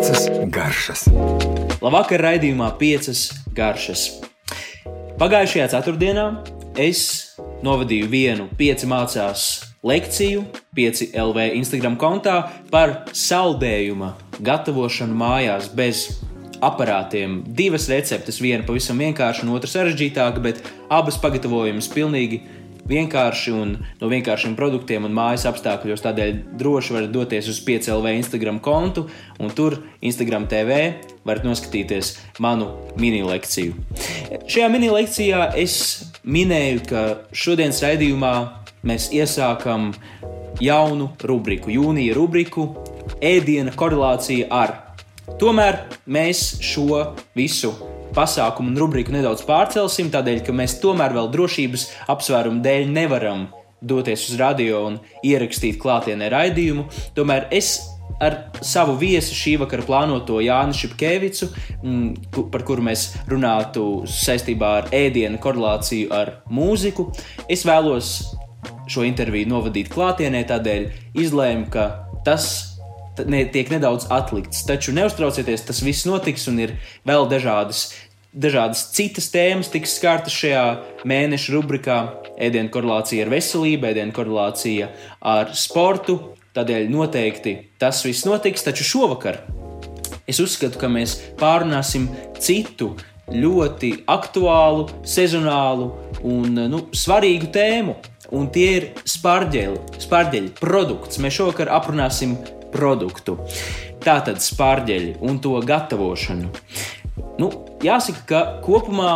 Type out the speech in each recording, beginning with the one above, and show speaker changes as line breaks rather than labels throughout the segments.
Piecas garšas.
Labvakar, raidījumā piecas garšas. Pagājušajā ceturtdienā es novadīju vienu pieci mācās lekciju, 5 LV Instagram kontā par saldējuma gatavošanu mājās bez aparātiem. Divas receptes, viena pavisam vienkārša, un otra sarežģītāka, bet abas pagatavojamas pilnīgi vienkārši un no vienkāršiem produktiem un mājas apstākļos. Tādēļ droši varat doties uz 5LV Instagram kontu un tur Instagram TV varat noskatīties manu mini lekciju. Šajā mini lekcijā es minēju, ka šodienas raidījumā mēs iesākam jaunu rubriku, jūnija rubriku, ēdiena korelācija ar. Tomēr mēs šo visu pasākumu un rubriku nedaudz pārcelsim, tādēļ, ka mēs tomēr vēl drošības apsvērumu dēļ nevaram doties uz radio un ierakstīt klātienē raidījumu. Tomēr es ar savu viesi šī vakara plānoto Jānu Šepkevicu, mm, par kuru mēs runātu saistībā ar ēdienu korelāciju ar mūziku, es vēlos šo interviju novadīt klātienē, tādēļ izlēmu, ka tas ne, tiek nedaudz atlikts. Taču neuztraucieties, tas viss notiks un ir vēl dažādas. Dažādas citas tēmas tiks skartas šajā mēneša rubrikā. Ēdienu korelācija ar veselību, ēdienu korelācija ar sportu. Tādēļ noteikti tas viss notiks. Taču šovakar es uzskatu, ka mēs pārunāsim citu ļoti aktuālu, sezonālu un nu, svarīgu tēmu. Un tie ir spārģeļi, spārģeļi produkts. Mēs šovakar aprunāsim produktu. Tātad spārģeļi un to gatavošanu. Nu, jāsaka, ka kopumā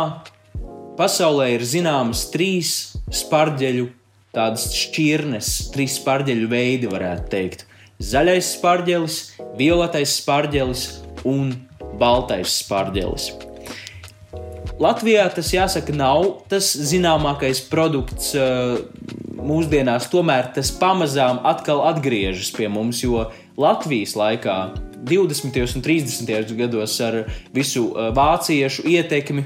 pasaulē ir zināmas trīs spārģeļu tādas šķirnes, trīs spārģeļu veidi, varētu teikt. Zaļais spārģelis, violetais spārģelis un baltais spārģelis. Latvijā tas jāsaka, nav tas zināmākais produkts uh, mūsdienās, tomēr tas pamazām atkal atgriežas pie mums, jo Latvijas laikā, 20. un 30. gados, ar visu uh, vāciešu ietekmi,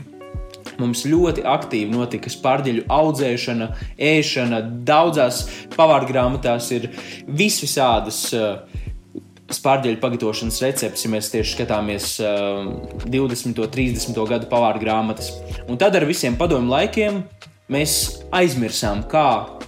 mums ļoti aktīvi notika spārģeļu audzēšana, ēšana. Daudzās pavāra grāmatās ir visvisādas uh, spārģeļu pagatavošanas recepts, ja mēs tieši skatāmies uh, 20. un 30. gadu pavāra grāmatas. Un tad ar visiem padomu laikiem mēs aizmirsām, kā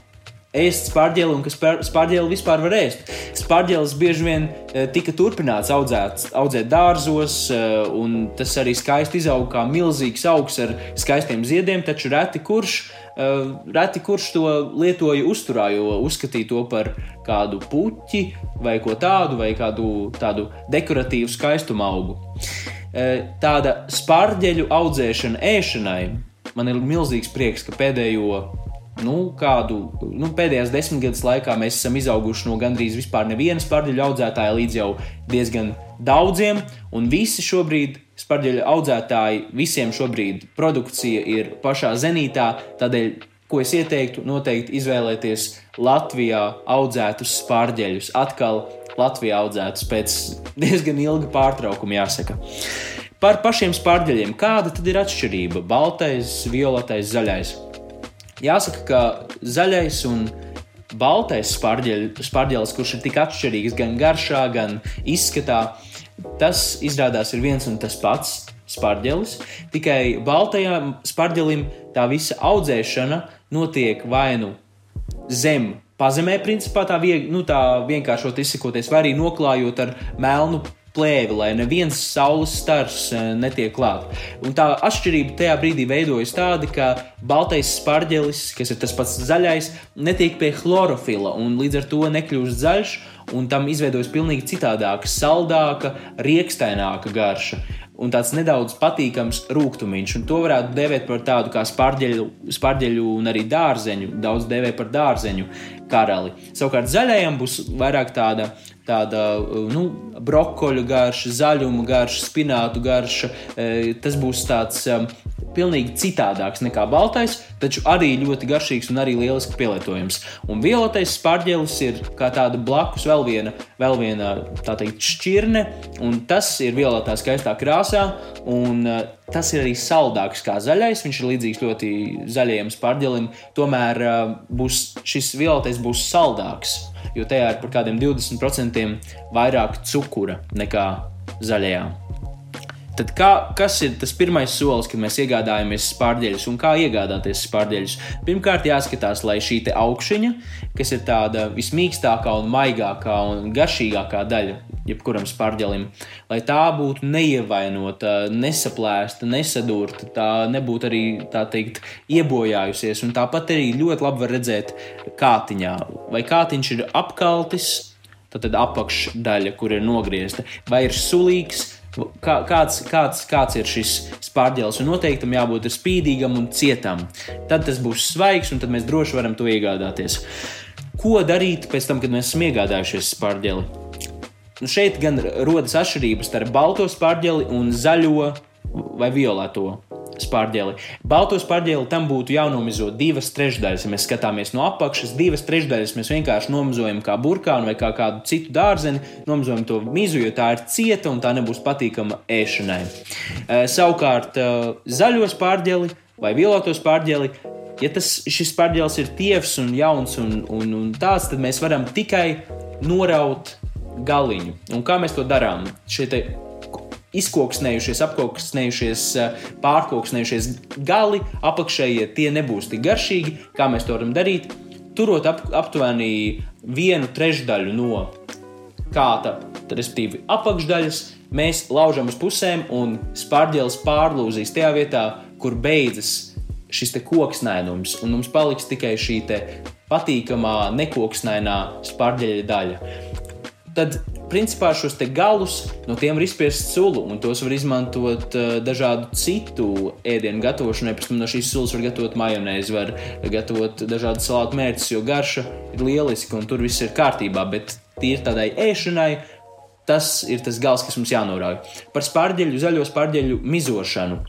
ēst spārģeli un ka spārģeli vispār var ēst. Spārģelis bieži vien uh, tika turpināts audzēt, audzēt dārzos, uh, un tas arī skaisti izauga kā milzīgs augs ar skaistiem ziediem, taču reti kurš Uh, reti kurš to lietoja uzturā, jo uzskatīja to par kādu puķi vai ko tādu, vai kādu tādu dekoratīvu skaistumu augu. Tāda spārģeļu audzēšana ēšanai man ir milzīgs prieks, ka pēdējo nu, kādu, nu, pēdējās desmitgades laikā mēs esam izauguši no gandrīz vispār nevienas pārdeļu audzētāja līdz jau diezgan daudziem, un visi šobrīd Spārģeļu audzētāji visiem šobrīd produkcija ir pašā zenītā, tādēļ, ko es ieteiktu, noteikti izvēlēties Latvijā audzētus spārģeļus. Atkal Latvijā audzētus pēc diezgan ilga pārtraukuma, jāsaka. Par pašiem spārģeļiem. Kāda tad ir atšķirība? Baltais, violetais, zaļais. Jāsaka, ka zaļais un baltais spārģelis, kurš ir tik atšķirīgs gan garšā, gan izskatā, Tas izrādās ir viens un tas pats spārģelis, tikai baltajam spārģelim tā visa audzēšana notiek vai nu zem pazemē, principā tā, vieg, nu, tā vienkāršot izsakoties, vai arī noklājot ar melnu plēvi, lai neviens saules stars eh, netiek klāts. Tā atšķirība tajā brīdī veidojas tāda, ka baltais spārģelis, kas ir tas pats zaļais, netiek pie chlorofila un līdz ar to nekļūst zaļš un tam izveidojas pilnīgi citādāka, saldāka, riekstaināka garša. Un tāds nedaudz patīkams rūkumiņš, to varētu dēvēt par tādu kā spārģeļu, spārģeļu un arī dārzeņu. Daudz dēvē par dārzeņu karali. Savukārt zaļajam būs vairāk tāda, tāda nu, brokoļu garša, zaļuma garša, spinātu garša. E, tas būs tāds pilnīgi citādāks nekā baltais, taču arī ļoti garšīgs un arī lieliski pielietojams. Un violetais spārģelis ir kā tāda blakus vēl viena, vēl viena tā teikt, šķirne, un tas ir violetā skaistā krāsā, un uh, tas ir arī saldāks kā zaļais. Viņš ir līdzīgs ļoti zaļajam spārģelim, tomēr uh, būs, šis violetais būs saldāks, jo tajā ir par kādiem 20% vairāk cukura nekā zaļajā. Tad kā, kas ir tas pirmais solis, kad mēs iegādājamies spārģeļus un kā iegādāties spārģeļus? Pirmkārt, jāskatās, lai šī augšņa, kas ir tāda vismīkstākā un maigākā un garšīgākā daļa, jebkuram spārģelim, lai tā būtu neievainota, nesaplēsta, nesadurta, tā nebūtu arī tā teikt, iebojājusies. Un tāpat arī ļoti labi var redzēt kātiņā, vai kātiņš ir apkaltis, tad apakšdaļa, kur ir nogriezta, vai ir sulīgs Kā, kāds, kāds, kāds ir šis spārģēlis? Un noteikti tam jābūt spīdīgam un cietam. Tad tas būs svaigs, un tad mēs droši varam to iegādāties. Ko darīt pēc tam, kad mēs esam iegādājušies spārģeli? Nu šeit gan rodas atšķirības starp balto spārģeli un zaļo vai violeto spārģeli. Balto spārģeli tam būtu jānomizo divas trešdaļas. Ja mēs skatāmies no apakšas, divas trešdaļas mēs vienkārši nomizojam kā burkānu vai kā kādu citu dārzeni, nomizojam to mizu, jo tā ir cieta un tā nebūs patīkama ēšanai. E, savukārt, e, zaļo spārģeli vai violeto spārģeli. Ja tas, šis pārģēlis ir tievs un jauns un, un, un tāds, tad mēs varam tikai noraut galiņu. Un kā mēs to darām? Šie izkoksnējušies, apkoksnējušies, eh, pārkoksnējušies gali, apakšējie tie nebūs tik garšīgi, kā mēs to varam darīt. Turot ap, aptuveni vienu trešdaļu no kāta, respektīvi apakšdaļas, mēs laužam uz pusēm un spārģēlis pārlūzīs tajā vietā, kur beidzas šis koksnēnums, un mums paliks tikai šī patīkamā, nekoksnainā spārģeļa daļa. Tad principā šos galus no tiem var izspiest sulu, un tos var izmantot uh, dažādu citu ēdienu gatavošanai. Pēc tam no šīs sulas var gatavot majonēzi, var gatavot dažādas salātu mērķus, jo garša ir lieliska un tur viss ir kārtībā. Bet tīri tādai ēšanai. Tas ir tas gals, kas mums jānorauj. Par spārģeļu, zaļo spārģeļu mizošanu.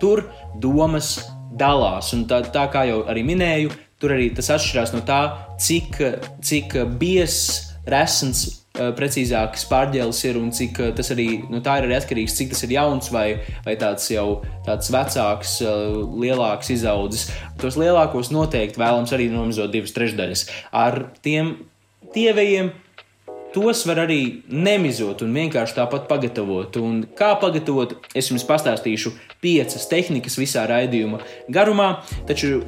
Tur domas dalās, un tā, tā kā jau arī minēju, tur arī tas atšķirās no tā, cik, cik biezs, resns Eh, precīzāks pārģēlis ir un cik eh, tas arī, nu, tā ir arī atkarīgs, cik tas ir jauns vai, vai tāds jau tāds vecāks, eh, lielāks izaudzis. Tos lielākos noteikti vēlams arī nomizot divas trešdaļas. Ar tiem tievajiem tos var arī nemizot un vienkārši tāpat pagatavot. Un kā pagatavot, es jums pastāstīšu piecas tehnikas visā raidījuma garumā, taču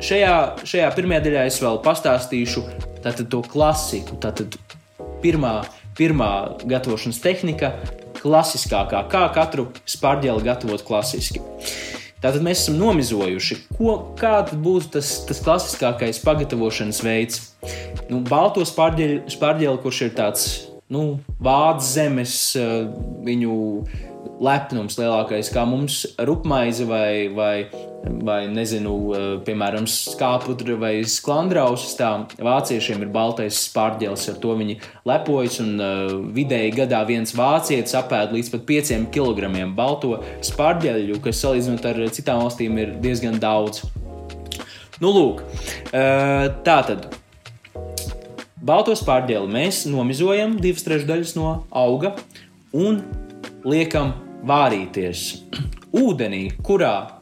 šajā, šajā pirmajā daļā es vēl pastāstīšu tātad, to klasiku. Tātad, pirmā, pirmā gatavošanas tehnika, klasiskākā, kā katru spārģeli gatavot klasiski. Tātad mēs esam nomizojuši, ko, kāds būs tas, tas klasiskākais pagatavošanas veids. Nu, balto spārģeli, spārģeli, kurš ir tāds nu, vācis zemes, eh, viņu lepnums lielākais, kā mums rupmaize vai, vai, vai nezinu, eh, piemēram, skāpudra vai sklandrausis. Tā vāciešiem ir baltais spārģelis, ar to viņi lepojas, un uh, vidēji gadā viens vācietis apēd līdz pat 5 kg balto spārģeļu, kas salīdzinot ar citām valstīm ir diezgan daudz. Nu, lūk, uh, tā tad. Balto spārģeli mēs nomizojam divas trešdaļas no auga un liekam vārīties ūdenī, kurā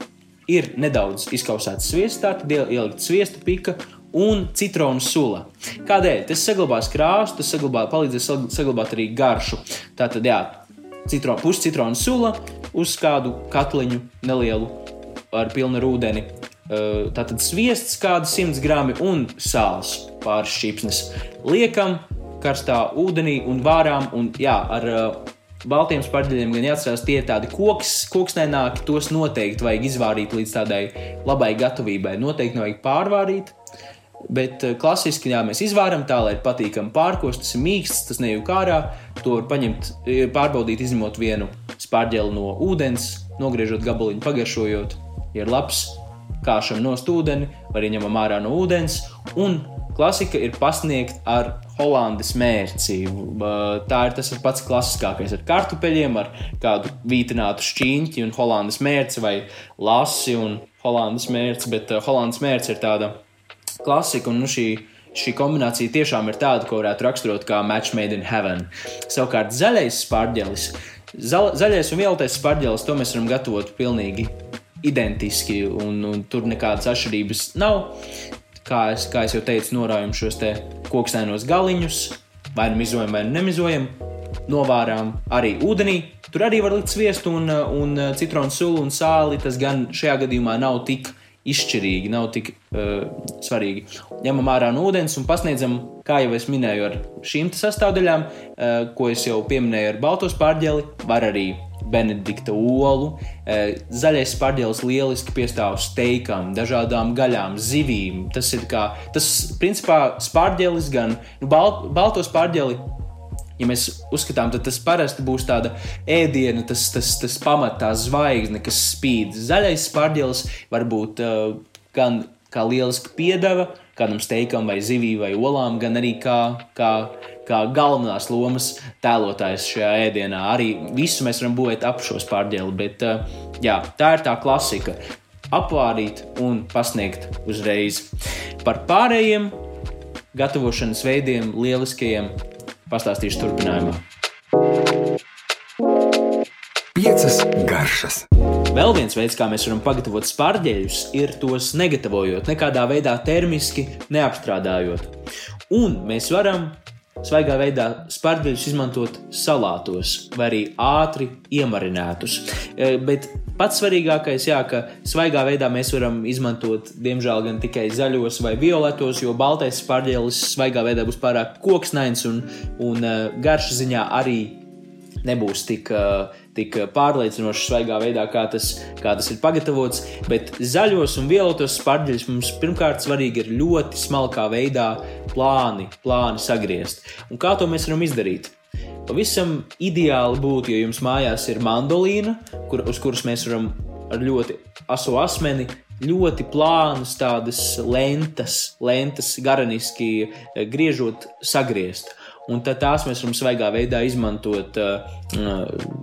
ir nedaudz izkausēts sviests, tad ielikt sviesta pika un citronu sula. Kādēļ? Tas saglabās krāsu, tas saglabā, palīdzēs saglabāt arī garšu. Tātad, jā, citro, puscitronu sula uz kādu katliņu nelielu ar pilnu ūdeni. Tātad sviests kādi 100 grami un sāls pāris šķipsnes. Liekam karstā ūdenī un vārām un jā, ar Baltiem spārģeļiem gan jāatcerās, tie ir tādi koks, koksnēnāki, tos noteikti vajag izvārīt līdz tādai labai gatavībai. Noteikti nevajag pārvārīt, bet eh, klasiski jā, mēs izvāram tā, lai ir patīkami pārkost, tas ir mīksts, tas nejūg ārā. To var paņemt, eh, pārbaudīt, izņemot vienu spārģeli no ūdens, nogriežot gabaliņu, pagaršojot. Ja ir labs, kāšam no ūdeni, vai arī ņemam ārā no ūdens. Un klasika ir pasniegta ar Holandas mērci. Tā ir tas pats klasiskākais ar kartupeļiem, ar kādu vītinātu šķīņķi un Holandas mērci vai lasi un Holandas mērci, bet Holandas mērci ir tāda klasika un nu, šī. Šī kombinācija tiešām ir tāda, ko varētu raksturot kā match made in heaven. Savukārt zaļais spārģelis, za, zaļais un vieltais spārģelis, to mēs varam gatavot pilnīgi identiski, un, un tur nekādas atšķirības nav kā es, kā es jau teicu, noraujam šos koksainos galiņus, vai nu mizojam, vai nu nemizojam. novārām arī ūdenī. Tur arī var likt sviestu un, un citronu sulu un sāli. Tas gan šajā gadījumā nav tik izšķirīgi, nav tik uh, svarīgi. Ņemam ārā no ūdens un pasniedzam, kā jau es minēju, ar šīm sastāvdaļām, uh, ko es jau pieminēju ar balto spārģeli, var arī benedikta olu. Uh, zaļais spārģelis lieliski piestāv steikam, dažādām gaļām, zivīm. Tas ir kā, tas principā spārģelis gan, nu, bal, balto spārģeli ja mēs uzskatām, tad tas parasti būs tāda ēdiena, tas, tas, tas pamatā tā zvaigzne, kas spīd. Zaļais spārģelis var būt uh, gan kā lieliska piedeva, kādam steikam vai zivī vai olām, gan arī kā, kā, kā galvenās lomas tēlotājs šajā ēdienā. Arī visu mēs varam būvēt ap šo spārģeli, bet uh, jā, tā ir tā klasika. Apvārīt un pasniegt uzreiz. Par pārējiem gatavošanas veidiem, lieliskajiem pastāstīšu turpinājumā. Piecas garšas. Vēl viens veids, kā mēs varam pagatavot spārģeļus, ir tos negatavojot, nekādā veidā termiski neapstrādājot. Un mēs varam svaigā veidā spārģeļus izmantot salātos vai arī ātri iemarinātus. E, bet pats svarīgākais, jā, ka svaigā veidā mēs varam izmantot, diemžēl, gan tikai zaļos vai violetos, jo baltais spārģelis svaigā veidā būs pārāk koksnains un, un e, garšas ziņā arī nebūs tik, tik pārliecinoši svaigā veidā, kā tas, kā tas ir pagatavots. Bet zaļos un violetos spārģeļus mums pirmkārt svarīgi ir ļoti smalkā veidā plāni, plāni sagriezt. Un kā to mēs varam izdarīt? Pavisam ideāli būtu, ja jums mājās ir mandolīna, kur, uz kuras mēs varam ar ļoti aso asmeni ļoti plānas, tādas lentas, lentas garaniski griežot, sagriezt un tās mēs varam svaigā veidā izmantot uh,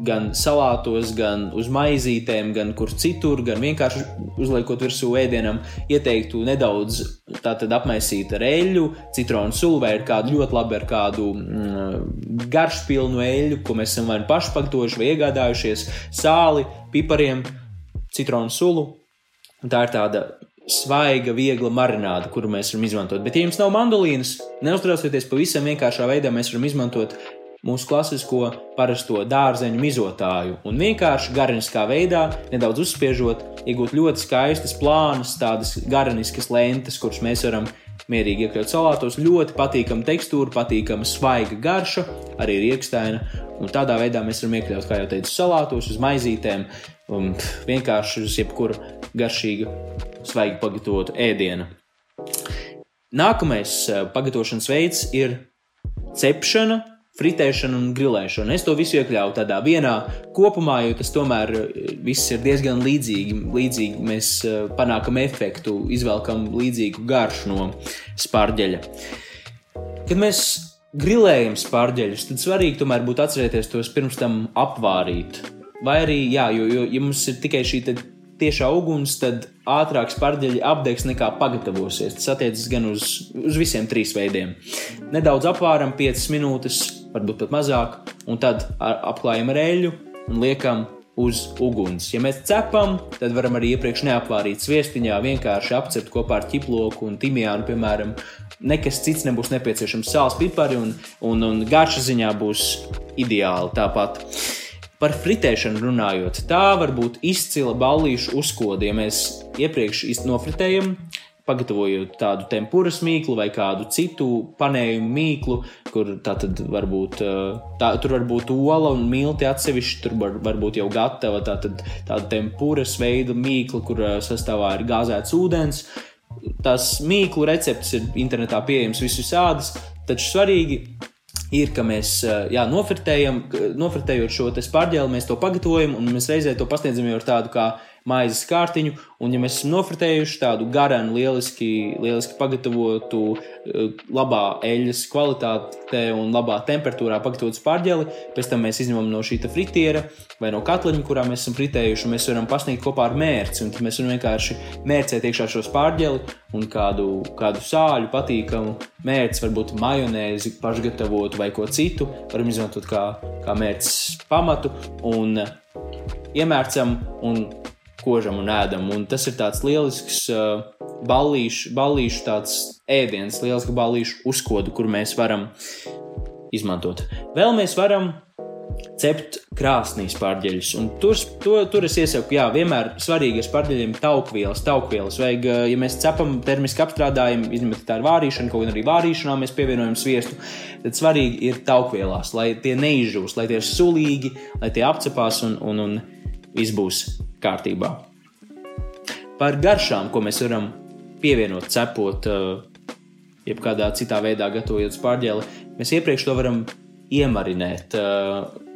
gan salātos, gan uz maizītēm, gan kur citur, gan vienkārši uzliekot virsū ēdienam. Ieteiktu nedaudz apmaisīt ar eļļu, citronu sulu vai kādu ļoti labi ar kādu mm, garšpilnu eļļu, ko mēs esam vai nu paši pagatavojuši vai iegādājušies, sāli, pipariem, citronu sulu. Un tā ir tāda svaiga, viegla marināde, kuru mēs varam izmantot. Bet, ja jums nav mandolīnas, neuztraucieties, pavisam vienkāršā veidā mēs varam izmantot mūsu klasisko parasto dārzeņu mizotāju un vienkārši garniskā veidā, nedaudz uzspiežot, iegūt ļoti skaistas, plānas, tādas garniskas lentes, kuras mēs varam mierīgi iekļaut salātos. Ļoti patīkama tekstūra, patīkama svaiga garša, arī rīkstaina. Un tādā veidā mēs varam iekļaut, kā jau teicu, salātos, uz maizītēm, un vienkārši uz jebkuru garšīgu svaigi pagatavotu ēdienu. Nākamais eh, pagatavošanas veids ir cepšana, fritēšana un grilēšana. Es to visu iekļauju tādā vienā kopumā, jo tas tomēr eh, viss ir diezgan līdzīgi. līdzīgi mēs eh, panākam efektu, izvelkam līdzīgu garšu no spārģeļa. Kad mēs grilējam spārģeļus, tad svarīgi tomēr būtu atcerēties tos pirms tam apvārīt. Vai arī, jā, jo, jo ja mums ir tikai šī tiešā uguns, tad ātrāk spārģeļi apdegs nekā pagatavosies. Tas attiecas gan uz, uz visiem trīs veidiem. Nedaudz apvāram 5 minūtes, varbūt pat mazāk, un tad apklājam ar eļļu un liekam uz uguns. Ja mēs cepam, tad varam arī iepriekš neapvārīt sviestiņā, vienkārši apcept kopā ar ķiploku un timijānu, piemēram. Nekas cits nebūs nepieciešams. Sāls, pipari un, un, un garša ziņā būs ideāli tāpat. Par fritēšanu runājot, tā var būt izcila ballīšu uzkoda. Ja mēs iepriekš nofritējam, pagatavojot tādu tempuras mīklu vai kādu citu panējumu mīklu, kur tā tad var būt, tā, tur var būt ola un milti atsevišķi, tur var, var būt jau gatava tā tad, tāda tempuras veida mīkla, kur sastāvā ir gāzēts ūdens. Tās mīklu receptes ir internetā pieejamas visus ādas, taču svarīgi ir, ka mēs jā, nofritējam, nofritējot šo spārģeli, mēs to pagatavojam un mēs reizē to pasniedzam jau ar tādu kā maizes kārtiņu. Un, ja mēs esam nofritējuši tādu garanu, lieliski, lieliski pagatavotu, eh, labā eļļas kvalitātē un labā temperatūrā pagatavotu spārģeli, pēc tam mēs izņemam no šī fritiera vai no katliņa, kurā mēs esam fritējuši, un mēs varam pasniegt kopā ar mērci. Tad mēs varam vienkārši mērcēt iekšā šo spārģeli un kādu, kādu sāļu patīkamu mērci, varbūt majonēzi pašgatavotu vai ko citu, varam izmantot kā, kā mērķis pamatu un iemērcam un kožam un ēdam. Un tas ir tāds lielisks uh, ballīšu, ballīšu tāds ēdiens, liels ballīšu uzkodu, kur mēs varam izmantot. Vēl mēs varam cept krāsnī spārģeļus. Un tur, to, tur es iesaku, jā, vienmēr svarīgi ir spārģeļiem taukvielas. taukvielas. Vajag, ja mēs cepam termiski apstrādājam, izņemot tā ir vārīšana, kaut gan arī vārīšanā mēs pievienojam sviestu, tad svarīgi ir taukvielās, lai tie neizžūst, lai tie ir sulīgi, lai tie apcepās un, un, un viss būs kārtībā. Par garšām, ko mēs varam pievienot, cepot, jebkādā citā veidā gatavojot spārģeli, mēs iepriekš to varam iemarinēt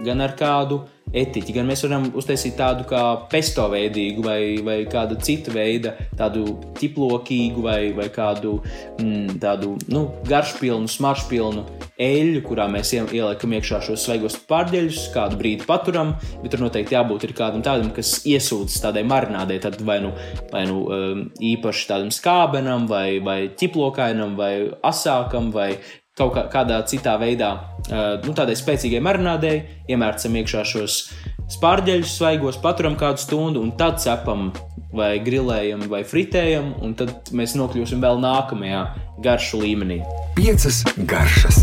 gan ar kādu etiķi, gan mēs varam uztaisīt tādu kā pesto veidīgu, vai, vai kādu citu veidu, tādu ķiplokīgu, vai, vai kādu mm, tādu nu, garšpilnu, smaržpilnu eļļu, kurā mēs ieliekam iekšā šos svaigos pārdeļus, kādu brīdi paturam, bet tur noteikti jābūt kādam tādam, kas iesūdzas tādai marinādei, tad vai nu, vai nu īpaši tādam skābenam, vai, vai ķiplokainam, vai asākam, vai kaut kā, kādā citā veidā, nu, tādai spēcīgai marinādei, iemērcam iekšā šos spārģeļus, svaigos, paturam kādu stundu, un tad cepam vai grilējam vai fritējam, un tad mēs nokļūsim vēl nākamajā garšu līmenī.
Piecas garšas.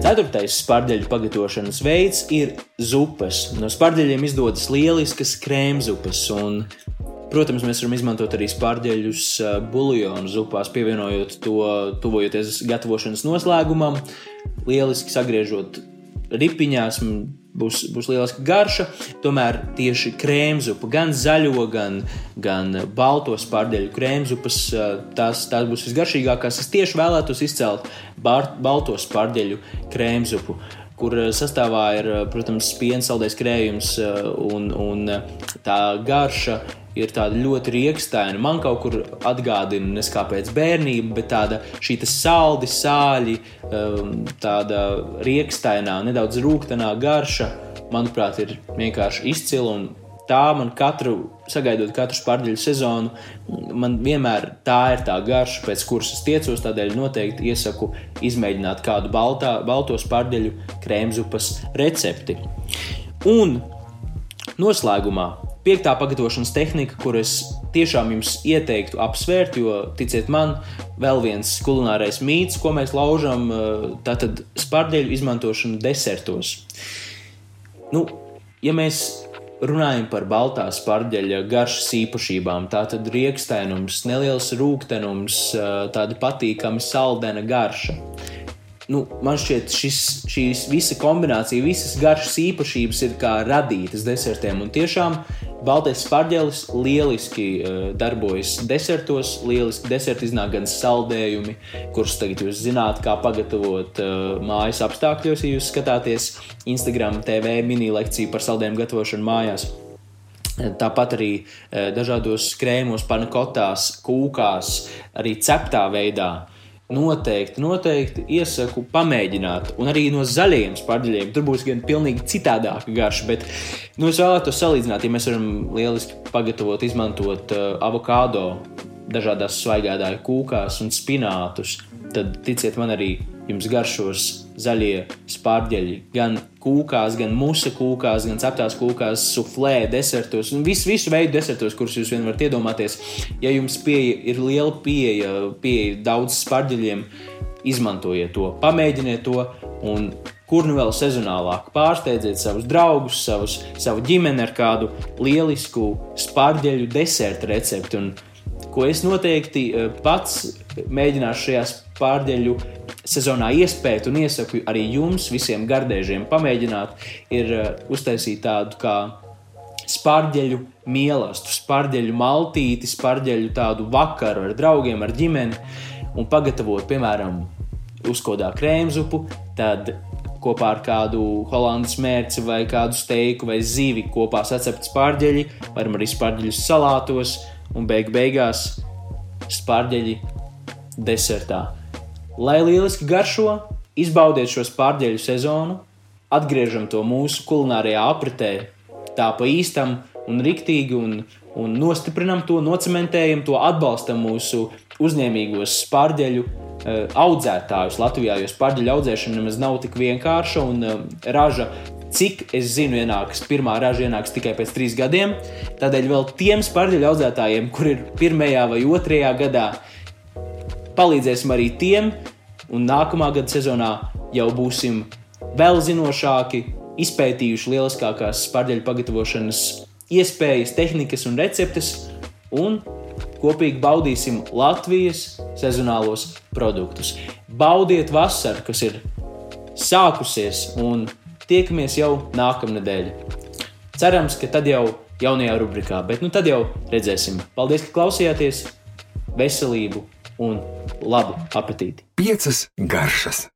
Ceturtais spārģeļu pagatavošanas veids ir zupas. No spārģeļiem izdodas lieliskas krēmzupas, un Protams, mēs varam izmantot arī spārģeļus buļbuļsāļu zupās, pievienojot to, tuvojoties gatavošanas noslēgumam, lieliski sagriežot ripiņās. Būs, būs lieliska garša, tomēr tieši krēmzupa, gan zaļo, gan, gan balto spārģeļu krēmzupas, tās, tās būs visgaršīgākās. Es tieši vēlētos izcelt bar, balto spārģeļu krēmzupu kur sastāvā ir, protams, piena saldais krējums un, un tā garša ir tāda ļoti rīkstaina. Man kaut kur atgādina, nes kāpēc bērnība, bet tāda šī saldi, sāļi, um, tāda rīkstainā, nedaudz rūkstošā garša, manuprāt, ir vienkārši izcila. Tā man katru, sagaidot katru spārģeļu sezonu, man vienmēr tā ir tā garša, pēc kuras es tiecos. Tādēļ noteikti iesaku izmēģināt kādu baltā, balto spārģeļu krēmzupas recepti. Un noslēgumā Piektā pagatavošanas tehnika, kuras tiešām jums ieteiktu apsvērt, jo, ticiet man, vēl viens kulinārais mīts, ko mēs laužam, eh, tātad spārģeļu izmantošanu desertos. Nu, ja mēs runājam par baltā spārģeļa garšas īpašībām, tā tad rīkstēnums, neliels rūktenums, eh, tāda patīkama saldena garša nu, man šķiet, šis, šīs visa kombinācija, visas garšas īpašības ir kā radītas desertiem. Un tiešām baltais spārģelis lieliski uh, darbojas desertos. Lieliski deserti iznāk gan saldējumi, kurus tagad jūs zināt, kā pagatavot uh, mājas apstākļos, ja jūs skatāties Instagram TV mini lekciju par saldējumu gatavošanu mājās. Tāpat arī uh, dažādos krēmos, panakotās, kūkās, arī ceptā veidā noteikti, noteikti iesaku pamēģināt. Un arī no zaļiem spārģeļiem tur būs gan pilnīgi citādāka garša. Bet nu, es vēlētos salīdzināt, ja mēs varam lieliski pagatavot, izmantot uh, avokado dažādās svaigādāju kūkās un spinātus, tad ticiet man arī jums garšos zaļie spārģeļi. Gan kūkās, gan musa kūkās, gan ceptās kūkās, suflē, desertos un visu, visu veidu desertos, kurus jūs vien varat iedomāties. Ja jums pieeja, ir liela pieeja, pieeja daudz spārģeļiem, izmantojiet to, pamēģiniet to. Un kur nu vēl sezonālāk pārsteidziet savus draugus, savus, savu ģimeni ar kādu lielisku spārģeļu deserta recepti. Un, ko es noteikti eh, pats mēģināšu šajās pārdeļu sezonā iespēt un iesaku arī jums, visiem gardēžiem, pamēģināt, ir uh, uztaisīt tādu kā spārģeļu mīlestību, spārģeļu maltīti, spārģeļu tādu vakaru ar draugiem, ar ģimeni un pagatavot, piemēram, uzkodā krēmzupu, tad kopā ar kādu holandas mērci vai kādu steiku vai zīvi kopā sacept spārģeļi, varam arī spārģeļus salātos un beig beigās spārģeļi desertā. Lai lieliski garšo, izbaudiet šo pārdeļu sezonu, atgriežam to mūsu kulinārijā apritē, tā pa īstam un riktīgi, un, un nostiprinam to, nocementējam to, atbalstam mūsu uzņēmīgos pārdeļu uh, audzētājus Latvijā, jo pārdeļu audzēšana nemaz nav tik vienkārša un uh, raža cik es zinu, ienāks pirmā raža ienāks tikai pēc trīs gadiem. Tādēļ vēl tiem spārģeļu audzētājiem, kur ir pirmajā vai otrajā gadā, palīdzēsim arī tiem, un nākamā gada sezonā jau būsim vēl zinošāki, izpētījuši lieliskākās spārģeļu pagatavošanas iespējas, tehnikas un receptes, un kopīgi baudīsim Latvijas sezonālos produktus. Baudiet vasaru, kas ir sākusies, un tiekamies jau nākamnedēļ. Cerams, ka tad jau jaunajā rubrikā, bet nu tad jau redzēsim. Paldies, ka klausījāties! Veselību un labu apetīti!
Piecas garšas!